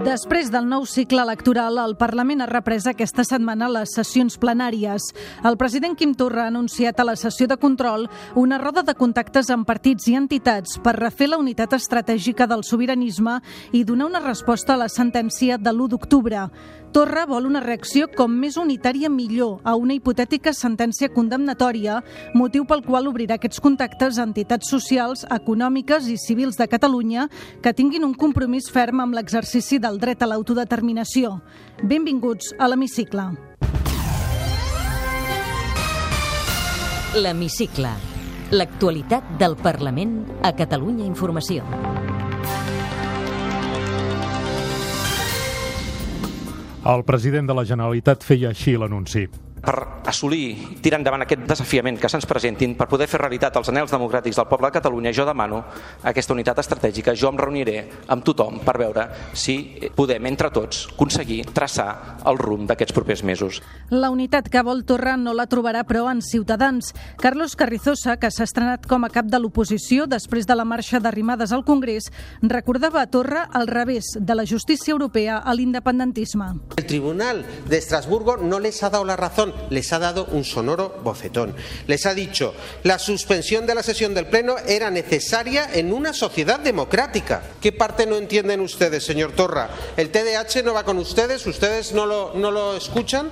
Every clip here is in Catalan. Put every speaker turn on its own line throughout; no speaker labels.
Després del nou cicle electoral, el Parlament ha reprès aquesta setmana les sessions plenàries. El president Quim Torra ha anunciat a la sessió de control una roda de contactes amb partits i entitats per refer la unitat estratègica del sobiranisme i donar una resposta a la sentència de l'1 d'octubre. Torra vol una reacció com més unitària millor a una hipotètica sentència condemnatòria, motiu pel qual obrirà aquests contactes a entitats socials, econòmiques i civils de Catalunya que tinguin un compromís ferm amb l'exercici del dret a l'autodeterminació. Benvinguts a l'Hemicicle.
L'Hemicicle, l'actualitat del Parlament a Catalunya Informació.
El president de la Generalitat feia així l'anunci
per assolir, tirar endavant aquest desafiament que se'ns presentin, per poder fer realitat els anells democràtics del poble de Catalunya, jo demano aquesta unitat estratègica. Jo em reuniré amb tothom per veure si podem, entre tots, aconseguir traçar el rumb d'aquests propers mesos.
La unitat que vol Torra no la trobarà, però, en Ciutadans. Carlos Carrizosa, que s'ha estrenat com a cap de l'oposició després de la marxa d'arrimades al Congrés, recordava a Torra al revés de la justícia europea a l'independentisme.
El Tribunal de Estrasburgo no les ha dado la razón les ha dado un sonoro bofetón. Les ha dicho, la suspensión de la sesión del Pleno era necesaria en una sociedad democrática. ¿Qué parte no entienden ustedes, señor Torra? ¿El TDH no va con ustedes? ¿Ustedes no lo, no lo escuchan?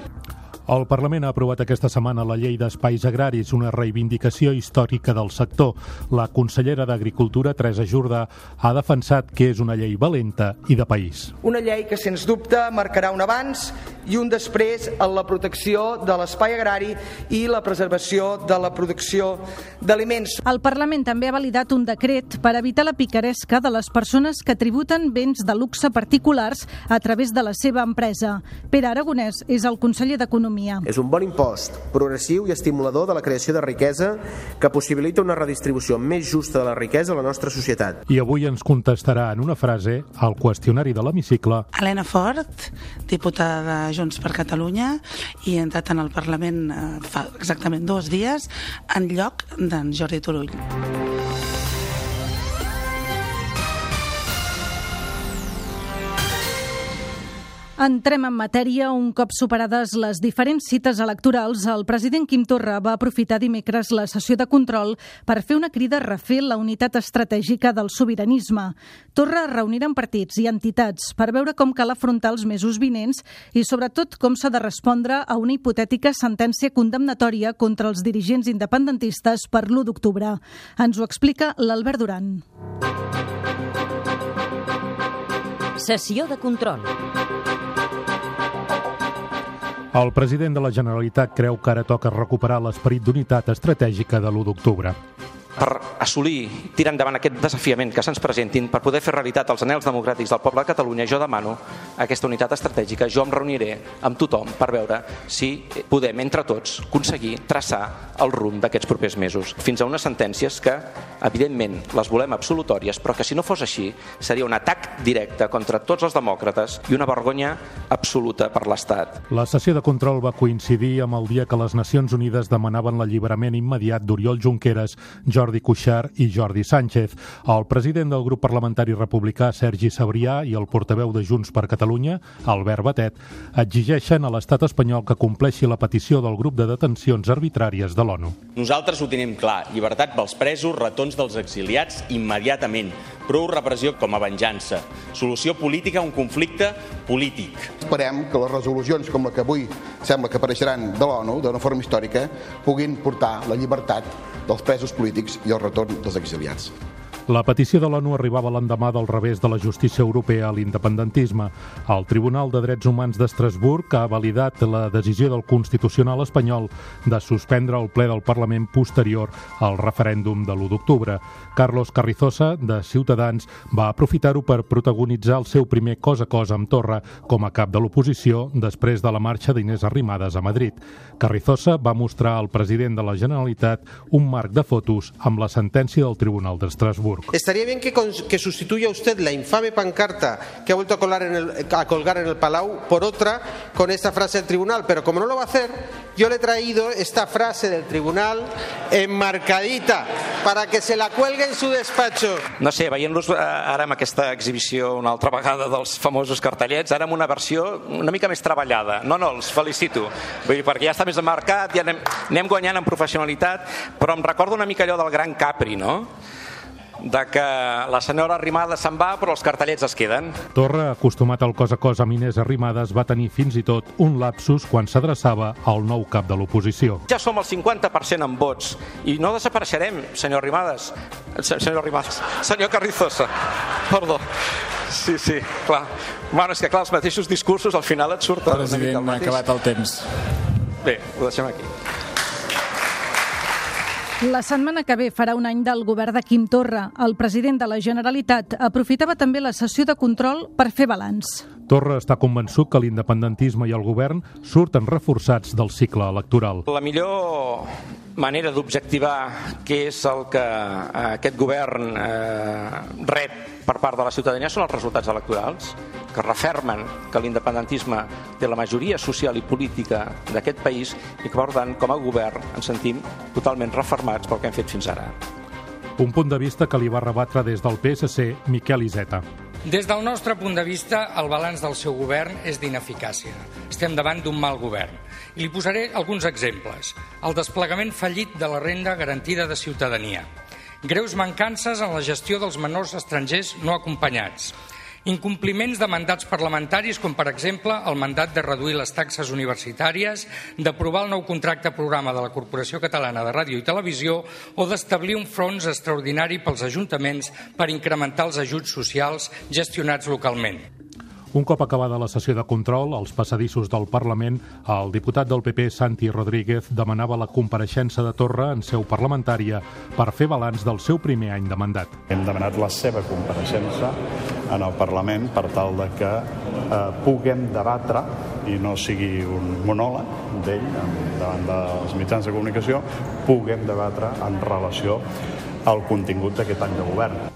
El Parlament ha aprovat aquesta setmana la llei d'espais agraris, una reivindicació històrica del sector. La consellera d'Agricultura, Teresa Jordà, ha defensat que és una llei valenta i de país.
Una llei que, sens dubte, marcarà un abans i un després en la protecció de l'espai agrari i la preservació de la producció d'aliments.
El Parlament també ha validat un decret per evitar la picaresca de les persones que tributen béns de luxe particulars a través de la seva empresa. Pere Aragonès és el conseller d'Economia l'economia.
És un bon impost, progressiu i estimulador de la creació de riquesa que possibilita una redistribució més justa de la riquesa a la nostra societat.
I avui ens contestarà en una frase al qüestionari de l'hemicicle.
Helena Fort, diputada de Junts per Catalunya i he entrat en el Parlament eh, fa exactament dos dies en lloc d'en Jordi Turull.
Entrem en matèria. Un cop superades les diferents cites electorals, el president Quim Torra va aprofitar dimecres la sessió de control per fer una crida a refer la unitat estratègica del sobiranisme. Torra reunirà en partits i entitats per veure com cal afrontar els mesos vinents i, sobretot, com s'ha de respondre a una hipotètica sentència condemnatòria contra els dirigents independentistes per l'1 d'octubre. Ens ho explica l'Albert Duran.
Sessió de control.
El president de la Generalitat creu que ara toca recuperar l'esperit d'unitat estratègica de l'1 d'octubre
per assolir, tirar endavant aquest desafiament que se'ns presentin, per poder fer realitat els anells democràtics del poble de Catalunya, jo demano aquesta unitat estratègica. Jo em reuniré amb tothom per veure si podem, entre tots, aconseguir traçar el rumb d'aquests propers mesos, fins a unes sentències que, evidentment, les volem absolutòries, però que si no fos així seria un atac directe contra tots els demòcrates i una vergonya absoluta per l'Estat.
La sessió de control va coincidir amb el dia que les Nacions Unides demanaven l'alliberament immediat d'Oriol Junqueras, Jordi Jordi Cuixart i Jordi Sánchez. El president del grup parlamentari republicà, Sergi Sabrià, i el portaveu de Junts per Catalunya, Albert Batet, exigeixen a l'estat espanyol que compleixi la petició del grup de detencions arbitràries de l'ONU.
Nosaltres ho tenim clar. Llibertat pels presos, retorns dels exiliats immediatament. Prou repressió com a venjança. Solució política a un conflicte polític.
Esperem que les resolucions com la que avui sembla que apareixeran de l'ONU, d'una forma històrica, puguin portar la llibertat dels presos polítics i el retorn dels exiliats.
La petició de l'ONU arribava l'endemà del revés de la justícia europea a l'independentisme. El Tribunal de Drets Humans d'Estrasburg ha validat la decisió del Constitucional espanyol de suspendre el ple del Parlament posterior al referèndum de l'1 d'octubre. Carlos Carrizosa, de Ciutadans, va aprofitar-ho per protagonitzar el seu primer cos a cos amb Torra com a cap de l'oposició després de la marxa d'Inés Arrimadas a Madrid. Carrizosa va mostrar al president de la Generalitat un marc de fotos amb la sentència del Tribunal d'Estrasburg. Estrasburg.
Estaría bien que, que sustituya usted la infame pancarta que ha vuelto a, colgar en el, a colgar en el Palau por otra con esta frase del tribunal, pero como no lo va a hacer, yo le he traído esta frase del tribunal enmarcadita para que se la cuelgue en su despacho.
No sé, veient-los ara amb aquesta exhibició una altra vegada dels famosos cartellets, ara amb una versió una mica més treballada. No, no, els felicito, Vull dir, perquè ja està més marcat, ja anem, anem guanyant en professionalitat, però em recordo una mica allò del gran Capri, no? De que la senyora Arrimadas se'n va però els cartellets es queden.
Torra, acostumat al cos a cos amb Inés Arrimadas, va tenir fins i tot un lapsus quan s'adreçava al nou cap de l'oposició.
Ja som el 50% en vots i no desapareixerem, senyor Arrimadas. Senyor Arrimadas. Senyor Carrizosa. Perdó. Sí, sí, clar. Bueno, és que clar, els mateixos discursos al final et surten
President, ha acabat el temps.
Bé, ho deixem aquí.
La setmana que ve farà un any del govern de Quim Torra. El president de la Generalitat aprofitava també la sessió de control per fer balanç.
Torra està convençut que l'independentisme i el govern surten reforçats del cicle electoral.
La millor manera d'objectivar què és el que eh, aquest govern eh, rep per part de la ciutadania són els resultats electorals que refermen que l'independentisme té la majoria social i política d'aquest país i que, per tant, com a govern ens sentim totalment refermats pel que hem fet fins ara.
Un punt de vista que li va rebatre des del PSC Miquel Iseta.
Des del nostre punt de vista, el balanç del seu govern és d'ineficàcia. Estem davant d'un mal govern. I li posaré alguns exemples. El desplegament fallit de la renda garantida de ciutadania. Greus mancances en la gestió dels menors estrangers no acompanyats Incompliments de mandats parlamentaris, com per exemple el mandat de reduir les taxes universitàries, d'aprovar el nou contracte programa de la Corporació Catalana de Ràdio i Televisió o d'establir un fons extraordinari pels ajuntaments per incrementar els ajuts socials gestionats localment.
Un cop acabada la sessió de control als passadissos del Parlament, el diputat del PP, Santi Rodríguez, demanava la compareixença de Torra en seu parlamentària per fer balanç del seu primer any de mandat.
Hem demanat la seva compareixença en el Parlament per tal de que eh, puguem debatre i no sigui un monòleg d'ell davant dels mitjans de comunicació, puguem debatre en relació al contingut d'aquest any de govern.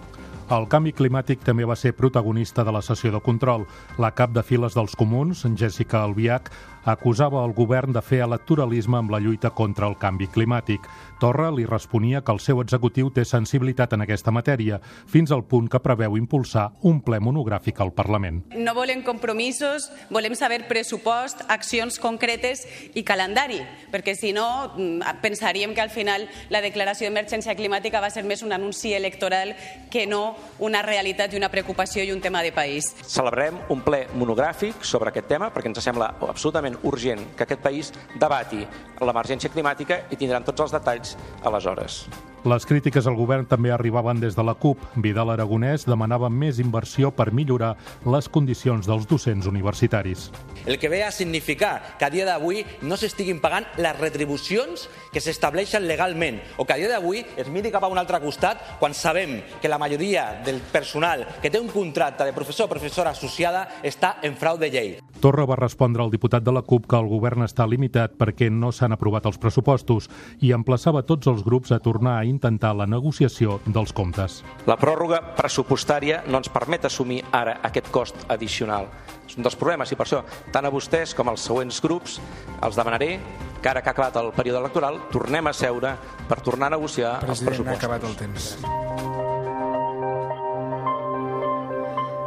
El canvi climàtic també va ser protagonista de la sessió de control. La cap de files dels comuns, Jessica Albiach, acusava el govern de fer electoralisme amb la lluita contra el canvi climàtic. Torra li responia que el seu executiu té sensibilitat en aquesta matèria, fins al punt que preveu impulsar un ple monogràfic al Parlament.
No volem compromisos, volem saber pressupost, accions concretes i calendari, perquè si no mm, pensaríem que al final la declaració d'emergència climàtica va ser més un anunci electoral que no una realitat i una preocupació i un tema de país.
Celebrem un ple monogràfic sobre aquest tema perquè ens sembla absolutament absolutament urgent que aquest país debati l'emergència climàtica i tindran tots els detalls aleshores.
Les crítiques al govern també arribaven des de la CUP. Vidal Aragonès demanava més inversió per millorar les condicions dels docents universitaris.
El que ve a significar que a dia d'avui no s'estiguin pagant les retribucions que s'estableixen legalment o que a dia d'avui es miri cap a un altre costat quan sabem que la majoria del personal que té un contracte de professor o professora associada està en frau de llei.
Torra va respondre al diputat de la CUP que el govern està limitat perquè no s'han aprovat els pressupostos i emplaçava tots els grups a tornar a intentar la negociació dels comptes.
La pròrroga pressupostària no ens permet assumir ara aquest cost addicional. És un dels problemes i per això tant a vostès com als següents grups els demanaré que ara que ha acabat el període electoral tornem a seure per tornar a negociar
President,
els pressupostos.
ha acabat el temps.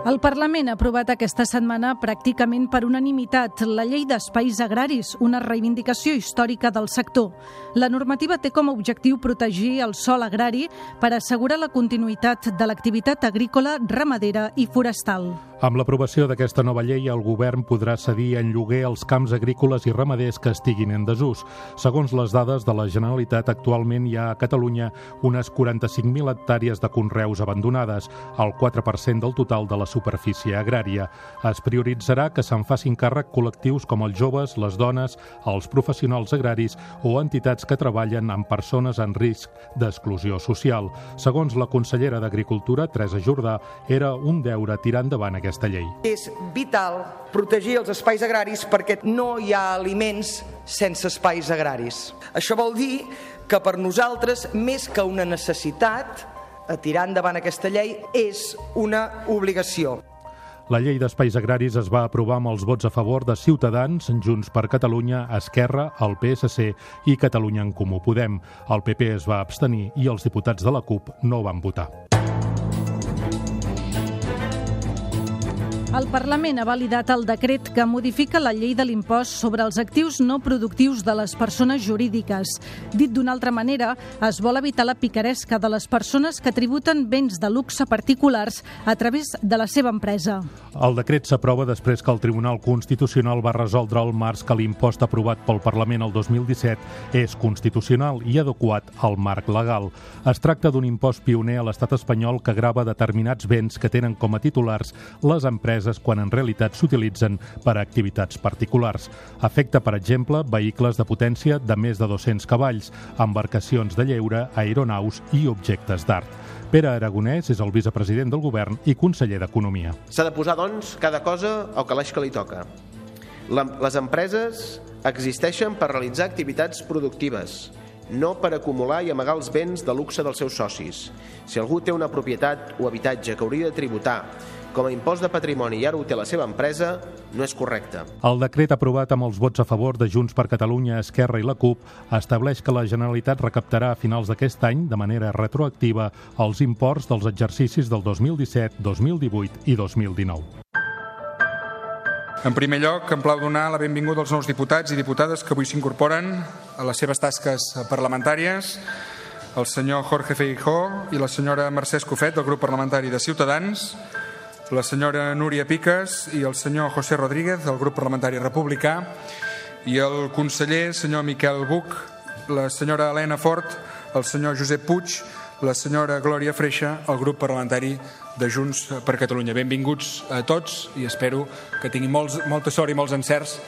El Parlament ha aprovat aquesta setmana pràcticament per unanimitat la llei d'espais agraris, una reivindicació històrica del sector. La normativa té com a objectiu protegir el sòl agrari per assegurar la continuïtat de l'activitat agrícola, ramadera i forestal.
Amb l'aprovació d'aquesta nova llei, el govern podrà cedir en lloguer els camps agrícoles i ramaders que estiguin en desús. Segons les dades de la Generalitat, actualment hi ha a Catalunya unes 45.000 hectàrees de conreus abandonades, el 4% del total de la superfície agrària. Es prioritzarà que se'n facin càrrec col·lectius com els joves, les dones, els professionals agraris o entitats que treballen amb persones en risc d'exclusió social. Segons la consellera d'Agricultura, Teresa Jordà, era un deure tirar endavant aquesta llei.
És vital protegir els espais agraris perquè no hi ha aliments sense espais agraris. Això vol dir que per nosaltres, més que una necessitat, a tirar endavant aquesta llei és una obligació.
La llei d'espais agraris es va aprovar amb els vots a favor de Ciutadans, Junts per Catalunya, Esquerra, el PSC i Catalunya en Comú Podem. El PP es va abstenir i els diputats de la CUP no van votar.
El Parlament ha validat el decret que modifica la llei de l'impost sobre els actius no productius de les persones jurídiques. Dit d'una altra manera, es vol evitar la picaresca de les persones que tributen béns de luxe particulars a través de la seva empresa.
El decret s'aprova després que el Tribunal Constitucional va resoldre al març que l'impost aprovat pel Parlament el 2017 és constitucional i adequat al marc legal. Es tracta d'un impost pioner a l'estat espanyol que grava determinats béns que tenen com a titulars les empreses empreses quan en realitat s'utilitzen per a activitats particulars. Afecta, per exemple, vehicles de potència de més de 200 cavalls, embarcacions de lleure, aeronaus i objectes d'art. Pere Aragonès és el vicepresident del govern i conseller d'Economia.
S'ha de posar, doncs, cada cosa al calaix que li toca. Les empreses existeixen per realitzar activitats productives, no per acumular i amagar els béns de luxe dels seus socis. Si algú té una propietat o habitatge que hauria de tributar com a impost de patrimoni i ara ho té la seva empresa, no és correcte.
El decret aprovat amb els vots a favor de Junts per Catalunya, Esquerra i la CUP estableix que la Generalitat recaptarà a finals d'aquest any, de manera retroactiva, els imports dels exercicis del 2017, 2018 i 2019.
En primer lloc, em plau donar la benvinguda als nous diputats i diputades que avui s'incorporen a les seves tasques parlamentàries, el senyor Jorge Feijó i la senyora Mercè Escofet, del grup parlamentari de Ciutadans, la senyora Núria Piques i el senyor José Rodríguez, del grup parlamentari republicà, i el conseller, senyor Miquel Buch, la senyora Helena Fort, el senyor Josep Puig, la senyora Glòria Freixa, el grup parlamentari de Junts per Catalunya. Benvinguts a tots i espero que tinguin molts, molta sort i molts encerts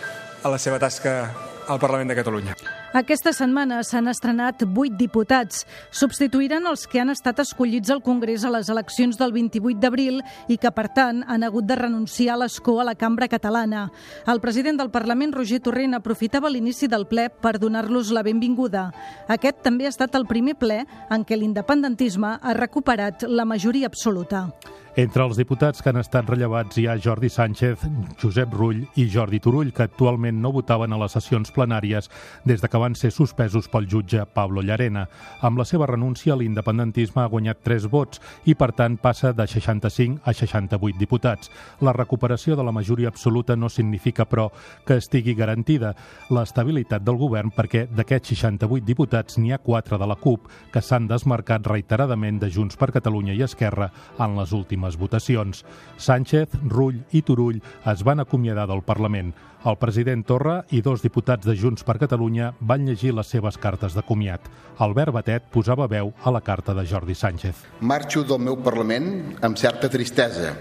a la seva tasca al Parlament de Catalunya.
Aquesta setmana s'han estrenat vuit diputats. Substituiran els que han estat escollits al Congrés a les eleccions del 28 d'abril i que, per tant, han hagut de renunciar a l'escó a la cambra catalana. El president del Parlament, Roger Torrent, aprofitava l'inici del ple per donar-los la benvinguda. Aquest també ha estat el primer ple en què l'independentisme ha recuperat la majoria absoluta.
Entre els diputats que han estat rellevats hi ha Jordi Sánchez, Josep Rull i Jordi Turull, que actualment no votaven a les sessions plenàries des de que van ser suspesos pel jutge Pablo Llarena. Amb la seva renúncia, l'independentisme ha guanyat 3 vots i, per tant, passa de 65 a 68 diputats. La recuperació de la majoria absoluta no significa, però, que estigui garantida l'estabilitat del govern perquè d'aquests 68 diputats n'hi ha 4 de la CUP que s'han desmarcat reiteradament de Junts per Catalunya i Esquerra en les últimes últimes votacions. Sánchez, Rull i Turull es van acomiadar del Parlament. El president Torra i dos diputats de Junts per Catalunya van llegir les seves cartes de comiat. Albert Batet posava veu a la carta de Jordi Sánchez.
Marxo del meu Parlament amb certa tristesa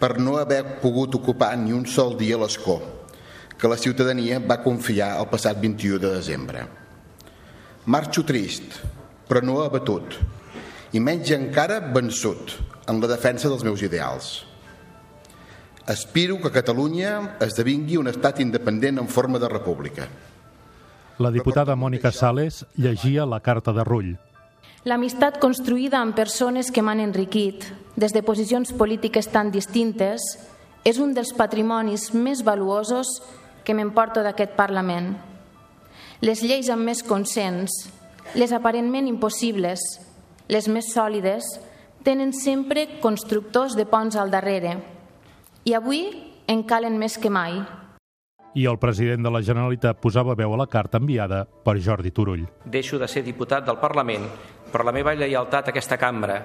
per no haver pogut ocupar ni un sol dia l'escó que la ciutadania va confiar el passat 21 de desembre. Marxo trist, però no abatut, i menys encara vençut en la defensa dels meus ideals. Aspiro que Catalunya esdevingui un estat independent en forma de república.
La diputada Mònica Sales llegia la carta de Rull.
L'amistat construïda amb persones que m'han enriquit des de posicions polítiques tan distintes és un dels patrimonis més valuosos que m'emporto d'aquest Parlament. Les lleis amb més consens, les aparentment impossibles, les més sòlides, tenen sempre constructors de ponts al darrere. I avui en calen més que mai.
I el president de la Generalitat posava veu a la carta enviada per Jordi Turull.
Deixo de ser diputat del Parlament per la meva lleialtat a aquesta cambra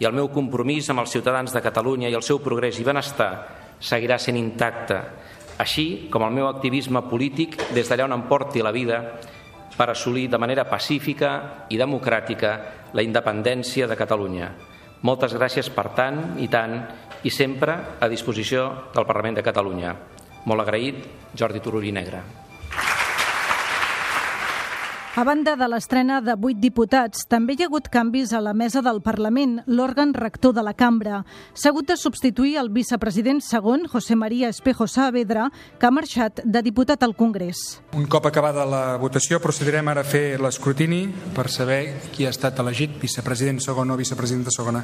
i el meu compromís amb els ciutadans de Catalunya i el seu progrés i benestar seguirà sent intacte, així com el meu activisme polític des d'allà on em porti la vida per assolir de manera pacífica i democràtica la independència de Catalunya. Moltes gràcies per tant i tant i sempre a disposició del Parlament de Catalunya. Molt agraït, Jordi Turull i Negre.
A banda de l'estrena de vuit diputats, també hi ha hagut canvis a la mesa del Parlament, l'òrgan rector de la cambra. S'ha hagut de substituir el vicepresident segon, José María Espejo Saavedra, que ha marxat de diputat al Congrés.
Un cop acabada la votació, procedirem ara a fer l'escrutini per saber qui ha estat elegit vicepresident segon o vicepresidenta segona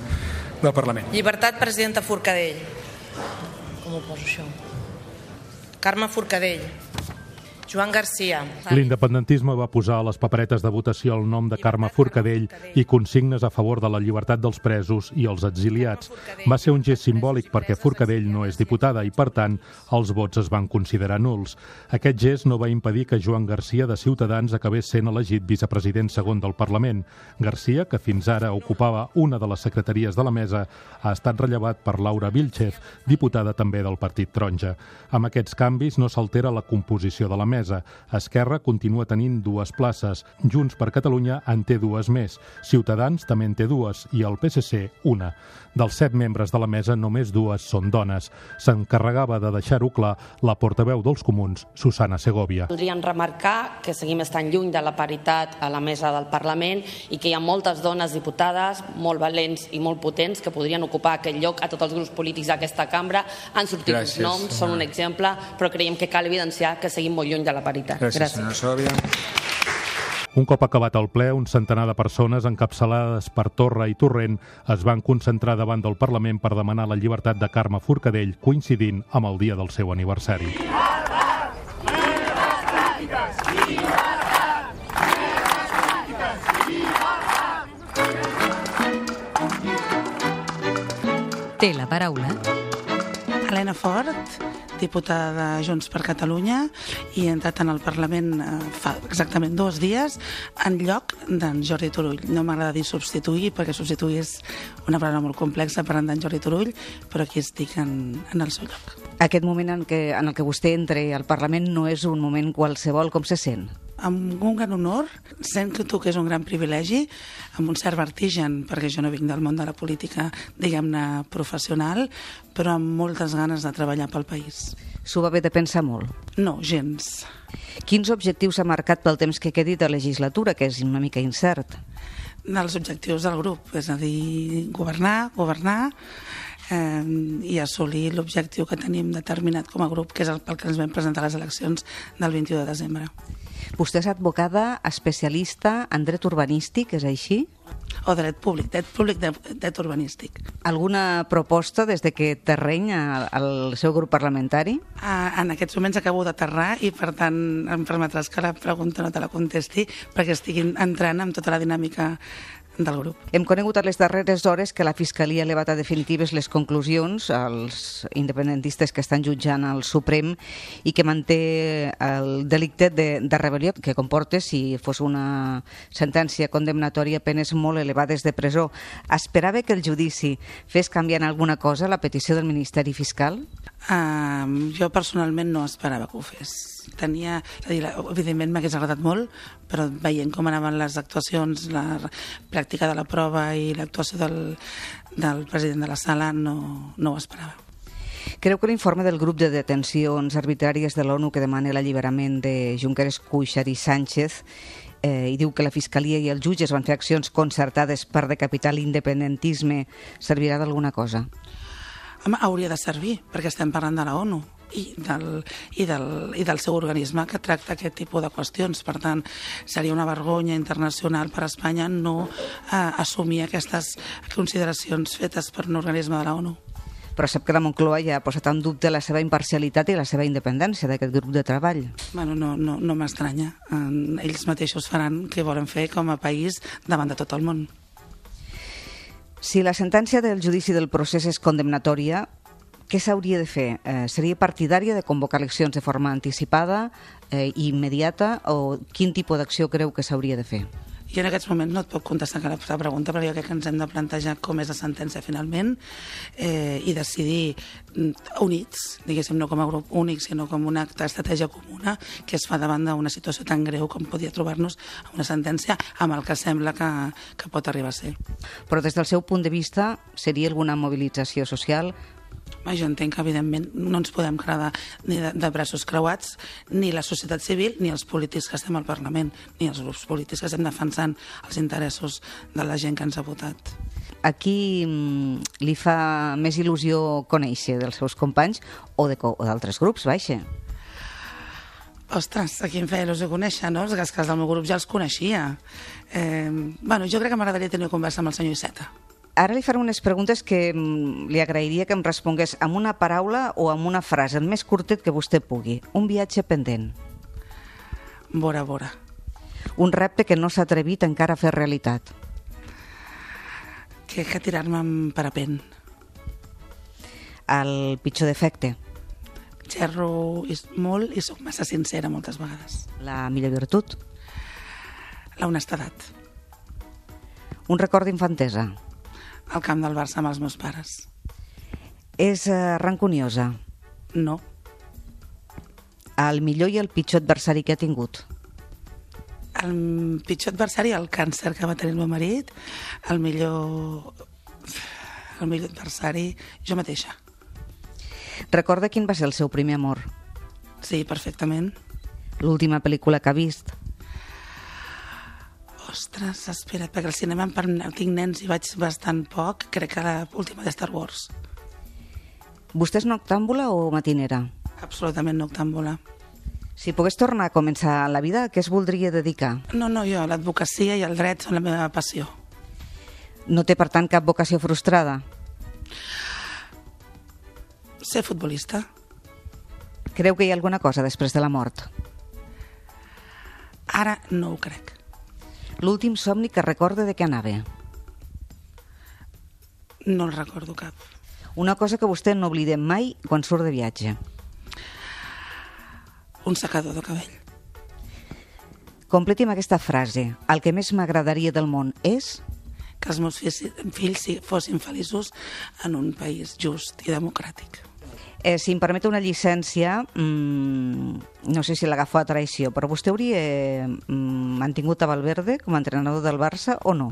del Parlament.
Llibertat, presidenta Forcadell. Com ho poso això? Carme Forcadell. Joan Garcia.
L'independentisme va posar a les paperetes de votació el nom de Carme Forcadell i consignes a favor de la llibertat dels presos i els exiliats. Va ser un gest simbòlic perquè Forcadell no és diputada i, per tant, els vots es van considerar nuls. Aquest gest no va impedir que Joan Garcia de Ciutadans acabés sent elegit vicepresident segon del Parlament. Garcia, que fins ara ocupava una de les secretaries de la mesa, ha estat rellevat per Laura Vilchev, diputada també del Partit Taronja. Amb aquests canvis no s'altera la composició de la mesa mesa. Esquerra continua tenint dues places. Junts per Catalunya en té dues més. Ciutadans també en té dues i el PSC una. Dels set membres de la mesa, només dues són dones. S'encarregava de deixar-ho clar la portaveu dels comuns, Susana Segovia.
Voldríem remarcar que seguim estant lluny de la paritat a la mesa del Parlament i que hi ha moltes dones diputades molt valents i molt potents que podrien ocupar aquest lloc a tots els grups polítics d'aquesta cambra. Han sortit
Gràcies,
uns noms, són un exemple, però creiem que cal evidenciar que seguim molt lluny de la paritat.
Gràcies, Segovia.
Un cop acabat el ple, un centenar de persones encapçalades per Torra i Torrent es van concentrar davant del Parlament per demanar la llibertat de Carme Forcadell, coincidint amb el dia del seu aniversari.
Té la paraula
Helena Fort, diputada de Junts per Catalunya i he entrat en el Parlament eh, fa exactament dos dies en lloc d'en Jordi Turull. No m'agrada dir substituir perquè substituir és una paraula molt complexa per en Jordi Turull, però aquí estic en, en el seu lloc.
Aquest moment en, què, en el que vostè entra al Parlament no és un moment qualsevol, com se sent?
Amb un gran honor, sento que és un gran privilegi, amb un cert vertigen, perquè jo no vinc del món de la política, diguem-ne, professional, però amb moltes ganes de treballar pel país.
S'ho va haver de pensar molt?
No, gens.
Quins objectius s'ha marcat pel temps que quedi de legislatura, que és una mica incert?
dels objectius del grup, és a dir, governar, governar eh, i assolir l'objectiu que tenim determinat com a grup, que és el pel que ens vam presentar a les eleccions del 21 de desembre.
Vostè és advocada especialista en dret urbanístic, és així?
O dret públic, dret públic, dret urbanístic.
Alguna proposta des de que terreny al seu grup parlamentari?
Ah, en aquests moments acabo d'aterrar i, per tant, em permetràs que la pregunta no te la contesti perquè estic entrant amb tota la dinàmica del grup.
Hem conegut a les darreres hores que la Fiscalia ha elevat a definitives les conclusions als independentistes que estan jutjant al Suprem i que manté el delicte de, de rebel·lió que comporta, si fos una sentència condemnatòria, penes molt elevades de presó. Esperava que el judici fes canviar alguna cosa la petició del Ministeri Fiscal?
Uh, jo personalment no esperava que ho fes. Tenia, és a dir, evidentment m'hagués agradat molt, però veient com anaven les actuacions, la pràctica de la prova i l'actuació del, del president de la sala, no, no ho esperava.
Creu que l'informe del grup de detencions arbitràries de l'ONU que demana l'alliberament de Junqueras, Cuixart i Sánchez eh, i diu que la Fiscalia i els jutges van fer accions concertades per decapitar l'independentisme servirà d'alguna cosa?
Home, hauria de servir, perquè estem parlant de la ONU i del, i, del, i del seu organisme que tracta aquest tipus de qüestions. Per tant, seria una vergonya internacional per a Espanya no eh, assumir aquestes consideracions fetes per un organisme de la ONU.
Però sap que la Moncloa ja ha posat en dubte la seva imparcialitat i la seva independència d'aquest grup de treball.
Bueno, no, no, no m'estranya. Ells mateixos faran què volen fer com a país davant de tot el món.
Si la sentència del judici del procés és condemnatòria, què s'hauria de fer? Eh, seria partidària de convocar eleccions de forma anticipada eh, i immediata o quin tipus d'acció creu que s'hauria de fer?
Jo en aquests moments no et puc contestar aquesta pregunta perquè jo crec que ens hem de plantejar com és la sentència finalment eh, i decidir mm, units, diguéssim, no com a grup únic, sinó com una estratègia comuna que es fa davant d'una situació tan greu com podia trobar-nos una sentència amb el que sembla que, que pot arribar a ser.
Però des del seu punt de vista seria alguna mobilització social
jo entenc que, evidentment, no ens podem quedar ni de, de braços creuats, ni la societat civil, ni els polítics que estem al Parlament, ni els grups polítics que estem defensant els interessos de la gent que ens ha votat.
A qui mm, li fa més il·lusió conèixer dels seus companys o d'altres grups, baixa?
Ostres, a qui em feia il·lusió conèixer, no? Els els del meu grup ja els coneixia. Eh, bueno, jo crec que m'agradaria tenir una conversa amb el senyor Iceta.
Ara li faré unes preguntes que mm, li agrairia que em respongués amb una paraula o amb una frase, el més curtet que vostè pugui. Un viatge pendent.
Vora, vora.
Un repte que no s'ha atrevit encara a fer realitat.
Que, que tirar-me amb parapent.
El pitjor defecte.
Xerro is molt i sóc massa sincera moltes vegades.
La millor virtut.
La honestedat.
Un record d'infantesa.
Al camp del Barça amb els meus pares.
És eh, rancuniosa.
No.
El millor i el pitjor adversari que ha tingut.
El pitjor adversari, el càncer que va tenir el meu marit, el millor, el millor adversari, jo mateixa.
Recorda quin va ser el seu primer amor?
Sí, perfectament.
L'última pel·lícula que ha vist?
Ostres, espera, perquè al cinema em perm- tinc nens i vaig bastant poc, crec que l'última de Star Wars.
Vostè és noctàmbula o matinera?
Absolutament noctàmbula.
Si pogués tornar a començar la vida, a què es voldria dedicar?
No, no, jo, l'advocacia i el dret són la meva passió.
No té, per tant, cap vocació frustrada?
Ser futbolista.
Creu que hi ha alguna cosa després de la mort?
Ara no ho crec.
L'últim somni que recorde de què anava?
No en recordo cap.
Una cosa que vostè no oblidem mai quan surt de viatge.
Un secador de cabell.
Completi amb aquesta frase. El que més m'agradaria del món és...
Que els meus fills, fossin feliços en un país just i democràtic.
Eh, si em permet una llicència, mmm, no sé si l'agafo a traïció, però vostè hauria mm, mantingut a Valverde com a entrenador del Barça o no?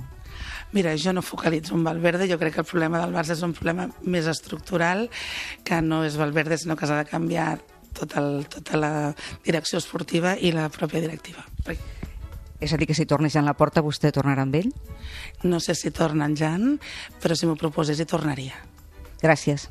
Mira, jo no focalitzo en Valverde, jo crec que el problema del Barça és un problema més estructural, que no és Valverde, sinó que s'ha de canviar tot el, tota la direcció esportiva i la pròpia directiva.
És a dir, que si torna Jan Laporta, vostè tornarà amb ell?
No sé si torna en Jan, però si m'ho proposés hi tornaria.
Gràcies.